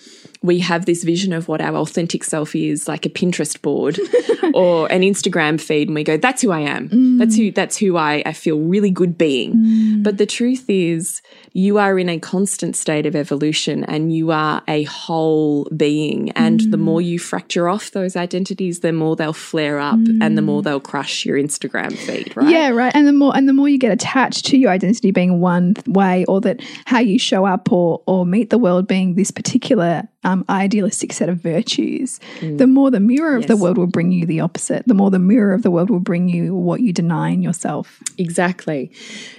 we have this vision of what our authentic self is, like a Pinterest board or an Instagram feed, and we go, "That's who I am. That's mm. who. That's who I, I feel really good being." Mm. But the truth is, you are in a constant state of evolution, and you are a whole being. And the mm. more you fracture off those identities, the more they'll flare up, and the more mm. they'll crush your Instagram feed. Right? Yeah, right. And the more and the more you get attached to your identity being one way, or that how you show up or or meet the world being this particular um, idealistic set of virtues, mm. the more the mirror of the world will bring you the opposite. The more the mirror of the world will bring you what you deny in yourself. Exactly.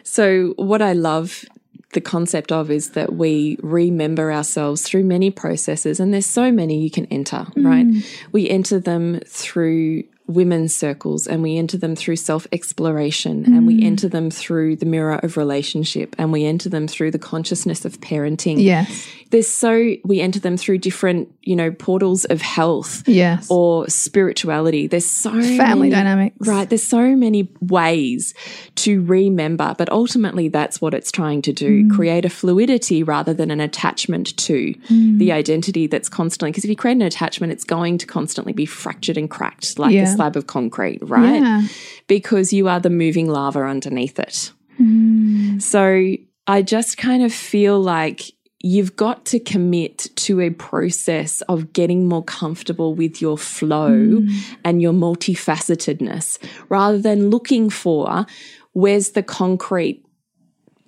So, what I love the concept of is that we remember ourselves through many processes, and there's so many you can enter, right? Mm. We enter them through women's circles and we enter them through self exploration and we enter them through the mirror of relationship and we enter them through the consciousness of parenting. Yes. There's so, we enter them through different, you know, portals of health Yes. or spirituality. There's so Family many- dynamics. Right. There's so many ways to remember, but ultimately that's what it's trying to do Mm. create a fluidity rather than an attachment to Mm. the identity that's constantly, because if you create an attachment, it's going to constantly be fractured and cracked like Yeah. Slab of concrete, right? Yeah. Because you are the moving lava underneath it. Mm. So I just kind of feel like you've got to commit to a process of getting more comfortable with your flow Mm. and your multifacetedness rather than looking for where's the concrete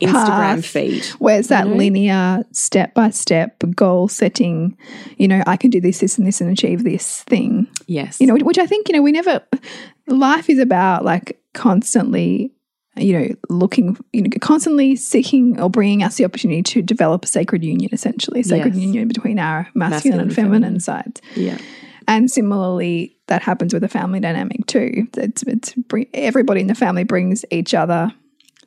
Instagram feed. Where's that mm-hmm. linear step by step goal setting? You know, I can do this, this, and this and achieve this thing. Yes. you know, which I think, you know, we never, life is about like constantly, you know, looking, you know, constantly seeking or bringing us the opportunity to develop a sacred union, essentially, a sacred Yes. union between our masculine, Masculine and feminine, feminine. sides. yeah. And similarly, that happens with a family dynamic too. It's, it's bring, everybody in the family brings each other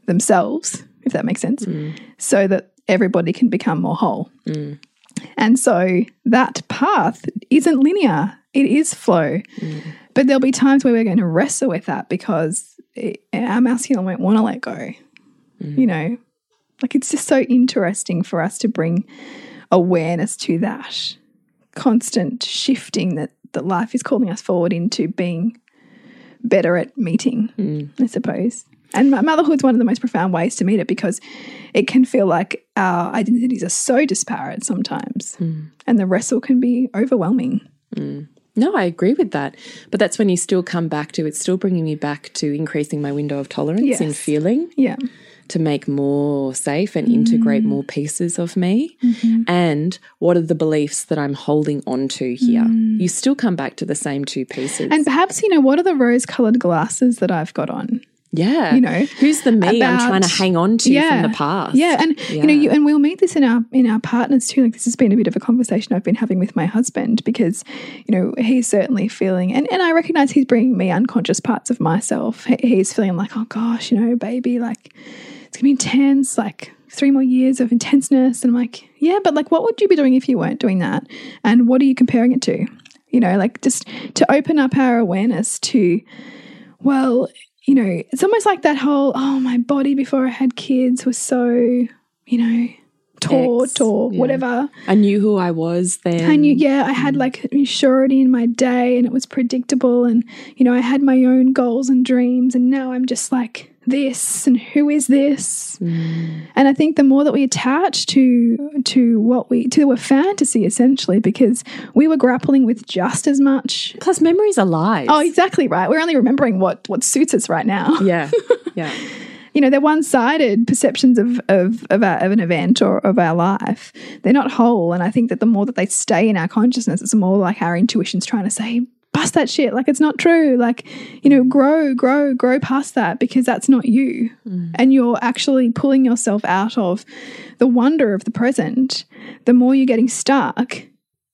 themselves, if that makes sense, mm. so that everybody can become more whole. Mm. And so that path isn't linear, it is flow. Mm. But there'll be times where we're going to wrestle with that because it, our masculine won't want to let go. You know, like it's just so interesting for us to bring awareness to that constant shifting that, that life is calling us forward into being better at meeting, I suppose. And mo- motherhood's one of the most profound ways to meet it because it can feel like our identities are so disparate sometimes, hmm. and the wrestle can be overwhelming. Hmm. No, I agree with that. But that's when you still come back to it's still bringing me back to increasing my window of tolerance in Yes. feeling. Yeah, to make more safe and integrate mm. more pieces of me? Mm-hmm. And what are the beliefs that I'm holding on to here? Mm. You still come back to the same two pieces. And perhaps, you know, what are the rose colored glasses that I've got on? Yeah. you know, who's the me I'm trying to hang on to from the past? Yeah, and you know, you, and we'll meet this in our in our partners too. Like this has been a bit of a conversation I've been having with my husband because you know he's certainly feeling, and and I recognize he's bringing me unconscious parts of myself. He's feeling like, oh gosh, you know, baby, like it's gonna be intense, like three more years of intenseness, and I'm like, yeah, but like, what would you be doing if you weren't doing that? And what are you comparing it to? You know, like just to open up our awareness to well, you know, it's almost like that whole, oh, my body before I had kids was so, you know, taut X, or yeah. whatever. I knew who I was then. I knew, yeah, I had mm. like surety in my day and it was predictable. And, you know, I had my own goals and dreams. And now I'm just like this and who is this? Mm. And I think the more that we attach to to what we to a fantasy essentially, because we were grappling with just as much. Plus, memories are lies. Oh, exactly right. We're only remembering what what suits us right now. yeah. Yeah. you know, they're one-sided perceptions of of of, our, of an event or of our life. They're not whole, and I think that the more that they stay in our consciousness, it's more like our intuition's trying to say, "Bust that shit!" Like it's not true. Like you know, grow, grow, grow past that because that's not you, mm. and you're actually pulling yourself out of the wonder of the present. The more you're getting stuck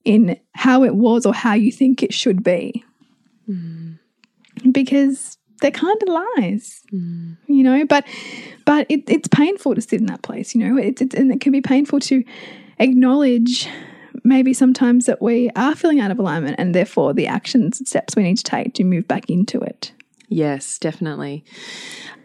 in how it was or how you think it should be, mm. because they're kind of lies mm. you know but but it, it's painful to sit in that place you know it, it, and it can be painful to acknowledge maybe sometimes that we are feeling out of alignment and therefore the actions and steps we need to take to move back into it Yes, definitely.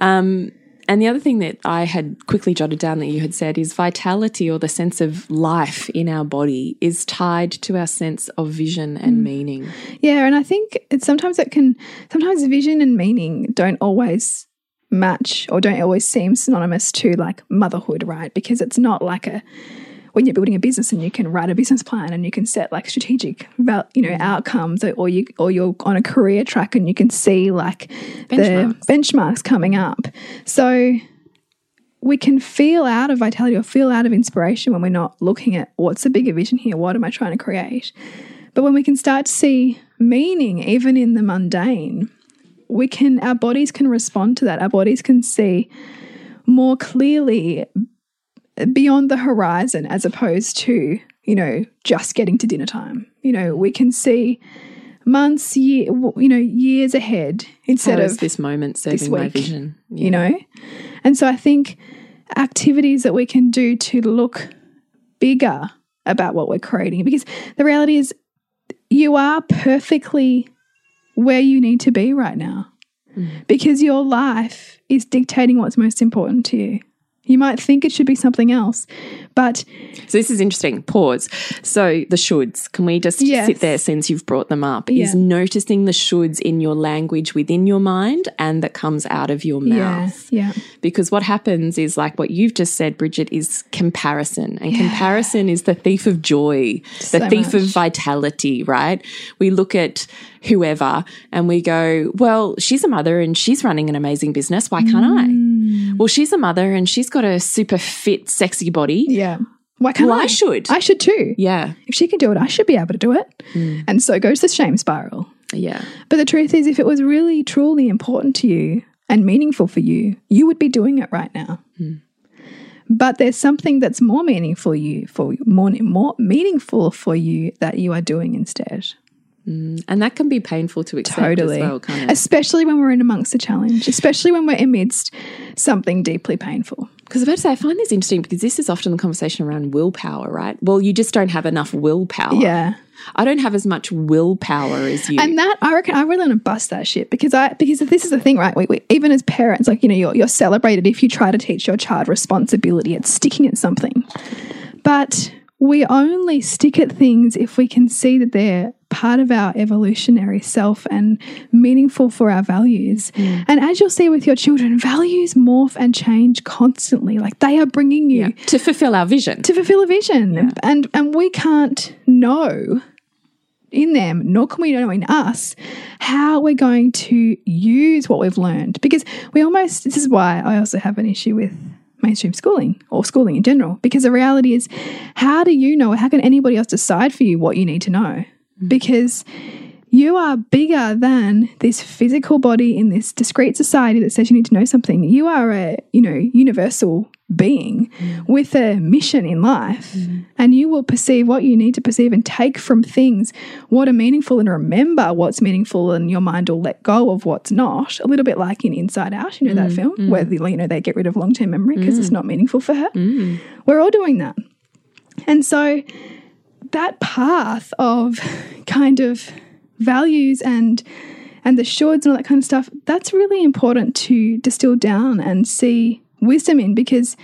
Um, and the other thing that I had quickly jotted down that you had said is vitality or the sense of life in our body is tied to our sense of vision and meaning. yeah and i think it's sometimes it can sometimes vision and meaning don't always match or don't always seem synonymous to like motherhood right because it's not like a when you're building a business and you can write a business plan and you can set like strategic val- you know mm. outcomes or, or you or you're on a career track and you can see like Benchmarks. the benchmarks coming up. So we can feel out of vitality or feel out of inspiration when we're not looking at what's the bigger vision here? What am i trying to create? But when we can start to see meaning even in the mundane we can our bodies can respond to that. Our bodies can see more clearly beyond the horizon as opposed to you know just getting to dinner time. You know we can see months year you know years ahead instead of this moment serving my week, vision? you know? And so i think activities that we can do to look bigger about what we're creating because the reality is you are perfectly where you need to be right now mm. because your life is dictating what's most important to you you might think it should be something else but So this is interesting. Pause. So the shoulds, can we just Yes. sit there since you've brought them up? Is noticing the shoulds in your language within your mind and that comes out of your mouth. yeah Because what happens is like what you've just said, Bridget, is comparison. And comparison is the thief of joy, the So thief of vitality, right? We look at whoever and we go, well, she's a mother and she's running an amazing business. Why can't Mm. I? Mm. Well, she's a mother and she's got a super fit, sexy body. yeah why can't Well, I? I should. I should too. Yeah. If she can do it, I should be able to do it. Mm. And so goes the shame spiral. Yeah. But the truth is, if it was really, truly important to you and meaningful for you, you would be doing it right now. Mm. But there's something that's more meaningful you for more more meaningful for you that you are doing instead. Mm, and that can be painful to accept Totally, as well, especially when we're in amongst a challenge, especially when we're amidst something deeply painful. Because I was about to say, I find this interesting because this is often the conversation around willpower, right? Well, you just don't have enough willpower. Yeah. I don't have as much willpower as you. And that I reckon I really want to bust that shit because I because this is the thing, right? We, we, even as parents, like you know, you're, you're celebrated if you try to teach your child responsibility at sticking at something, but we only stick at things if we can see that they're part of our evolutionary self and meaningful for our values. Mm. And as you'll see with your children, values morph and change constantly. Like they are bringing you Yeah. to fulfill our vision. to fulfill a vision and and we can't know in them nor can we know in us how we're going to use what we've learned because we almost this is why i also have an issue with mainstream schooling or schooling in general. Because the reality is, how do you know? How can anybody else decide for you what you need to know? Mm. Because you are bigger than this physical body in this discrete society that says you need to know something. You are a, you know, universal being mm. with a mission in life. Mm. And you will perceive what you need to perceive and take from things what are meaningful and remember what's meaningful and your mind will let go of what's not. A little bit like in Inside Out, you know that mm, film where the, you know they get rid of long-term memory because it's not meaningful for her. We're all doing that. And so that path of kind of values and and the shoulds and all that kind of stuff, that's really important to distill down and see wisdom in because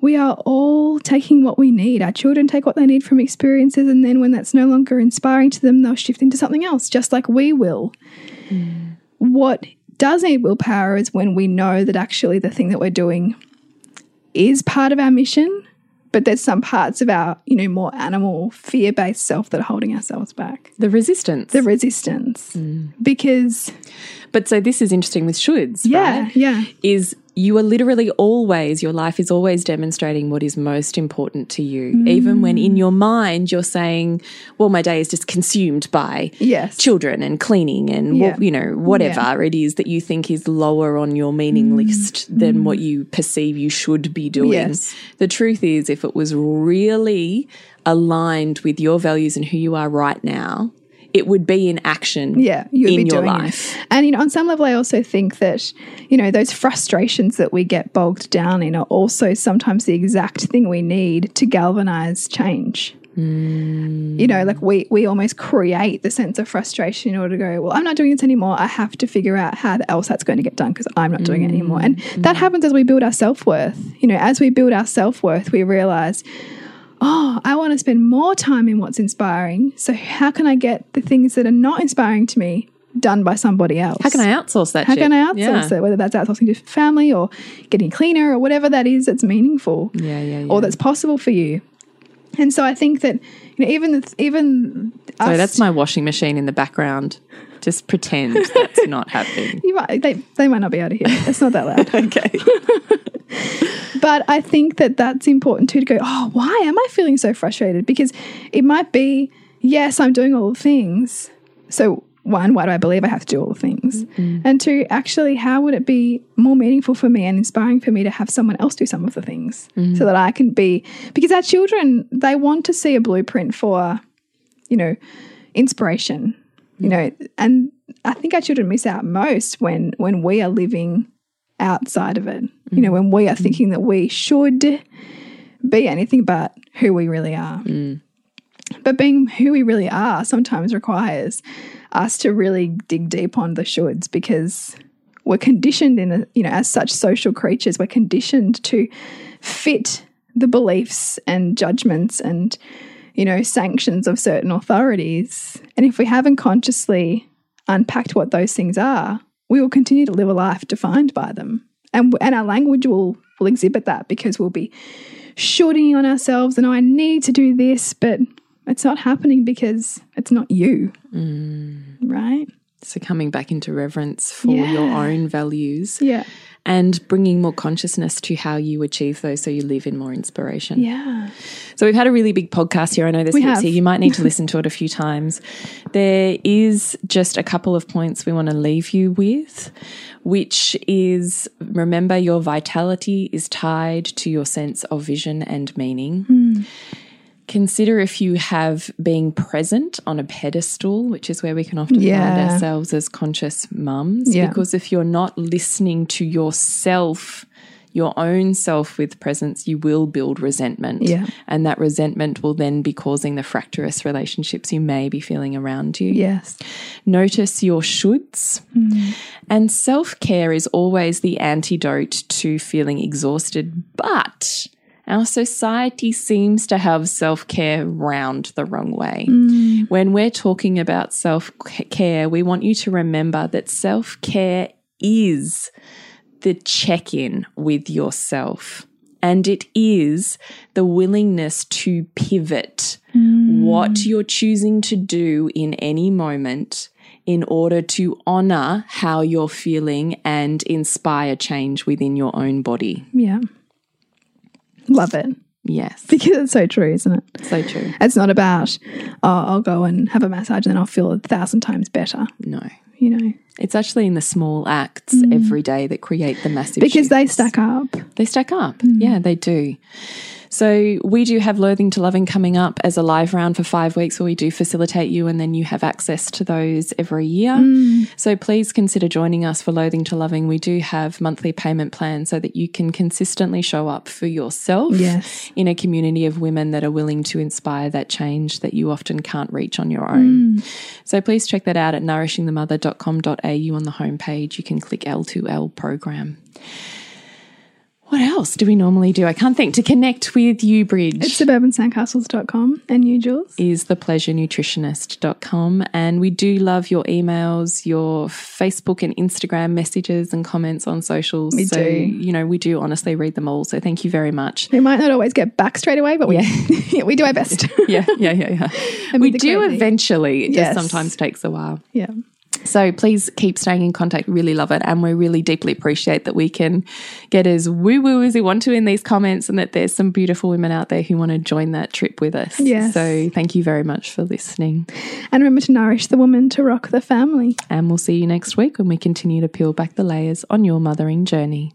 we are all taking what we need. Our children take what they need from experiences, and then when that's no longer inspiring to them, they'll shift into something else, just like we will. Mm. What does need willpower is when we know that actually the thing that we're doing is part of our mission, but there's some parts of our, you know, more animal, fear based self that are holding ourselves back. The resistance. The resistance. Mm. Because, but so this is interesting with shoulds, yeah, right? yeah, Is you are literally always, your life is always demonstrating what is most important to you. Mm. Even when in your mind you're saying, well, my day is just consumed by yes. children and cleaning and Yeah. you know whatever it is that you think is lower on your Mm. meaning list than what you perceive you should be doing Yes. the truth is if it was really aligned with your values and who you are right now it would be in action Yeah, you would in your life it. And you know, on some level, I also think that you know those frustrations that we get bogged down in are also sometimes the exact thing we need to galvanize change. Mm. You know, like we we almost create the sense of frustration in order to go. Well, I'm not doing this anymore. I have to figure out how else that's going to get done because I'm not doing it anymore. And that mm. happens as we build our self worth. You know, as we build our self worth, we realize oh, I want to spend more time in what's inspiring. So, how can I get the things that are not inspiring to me done by somebody else? how can i outsource that How shit? can I outsource yeah. it? Whether that's outsourcing to family or getting cleaner or whatever that is that's meaningful yeah yeah yeah or that's possible for you. And so I think that you know even even so that's my washing machine in the background just pretend that's not happening you might, they they might not be able to hear. it. It's not that loud. okay But I think that that's important too to go, oh, why am I feeling so frustrated? Because it might be, yes, I'm doing all the things. So, one, why do I believe I have to do all the things? Mm-hmm. And two, actually, how would it be more meaningful for me and inspiring for me to have someone else do some of the things mm-hmm. so that I can be, because our children, they want to see a blueprint for, you know, inspiration, you mm-hmm. know, and I think our children miss out most when when we are living outside of it. You mm. know, when we are mm. thinking that we should be anything but who we really are. Mm. But being who we really are sometimes requires us to really dig deep on the shoulds because we're conditioned in a, you know, as such social creatures, we're conditioned to fit the beliefs and judgments and you know, sanctions of certain authorities. And if we haven't consciously unpacked what those things are, we will continue to live a life defined by them. And, and our language will, will exhibit that because we'll be shooting on ourselves and oh, I need to do this, but it's not happening because it's not you. Mm. Right? so coming back into reverence for your own values Yeah. And bringing more consciousness to how you achieve those so you live in more inspiration. Yeah. So we've had a really big podcast here. I know there's We heaps here. You might need to listen to it a few times. There is just a couple of points we want to leave you with, which is remember your vitality is tied to your sense of vision and meaning. Hmm. Consider if you have being present on a pedestal, which is where we can often find ourselves as conscious mums. Yeah. Because if you're not listening to yourself, your own self with presence, you will build resentment. Yeah. And that resentment will then be causing the fractious relationships you may be feeling around you. Yes. Notice your shoulds. Hmm. And self care is always the antidote to feeling exhausted. But our society seems to have self care round the wrong way. Mm. When we're talking about self care, we want you to remember that self care is the check in with yourself. And it is the willingness to pivot mm. what you're choosing to do in any moment in order to honor how you're feeling and inspire change within your own body. Yeah. Love it. Yes. Because it's so true, isn't it? So true. It's not about, oh, I'll go and have a massage and then I'll feel a thousand times better, No. you know, It's actually in the small acts mm. every day that create the massive because they stack up. They stack up. Mm. Yeah, they do. So we do have Loathing to Loving coming up as a live round for five weeks where we do facilitate you and then you have access to those every year. Mm. So please consider joining us for Loathing to Loving. We do have monthly payment plans so that you can consistently show up for yourself Yes. in a community of women that are willing to inspire that change that you often can't reach on your own. Mm. So please check that out at nourishingthemother.com.au on the homepage. You can click L2L program. What else do we normally do? I can't think. To connect with you, Bridge, It's suburbansandcastles.com and you, Jules. is thepleasurenutritionist.com. And we do love your emails, your Facebook and Instagram messages and comments on socials. We so, do. you know, we do honestly read them all. So thank you very much. We might not always get back straight away, but we, yeah, we do our best. Yeah, yeah, yeah, yeah. And we do crazy. eventually. It Yes. just sometimes takes a while. yeah. So please keep staying in contact. Really love it. And we really deeply appreciate that we can get as woo woo as we want to in these comments and that there's some beautiful women out there who want to join that trip with us. Yes. So thank you very much for listening. And remember to nourish the woman to rock the family. And we'll see you next week when we continue to peel back the layers on your mothering journey.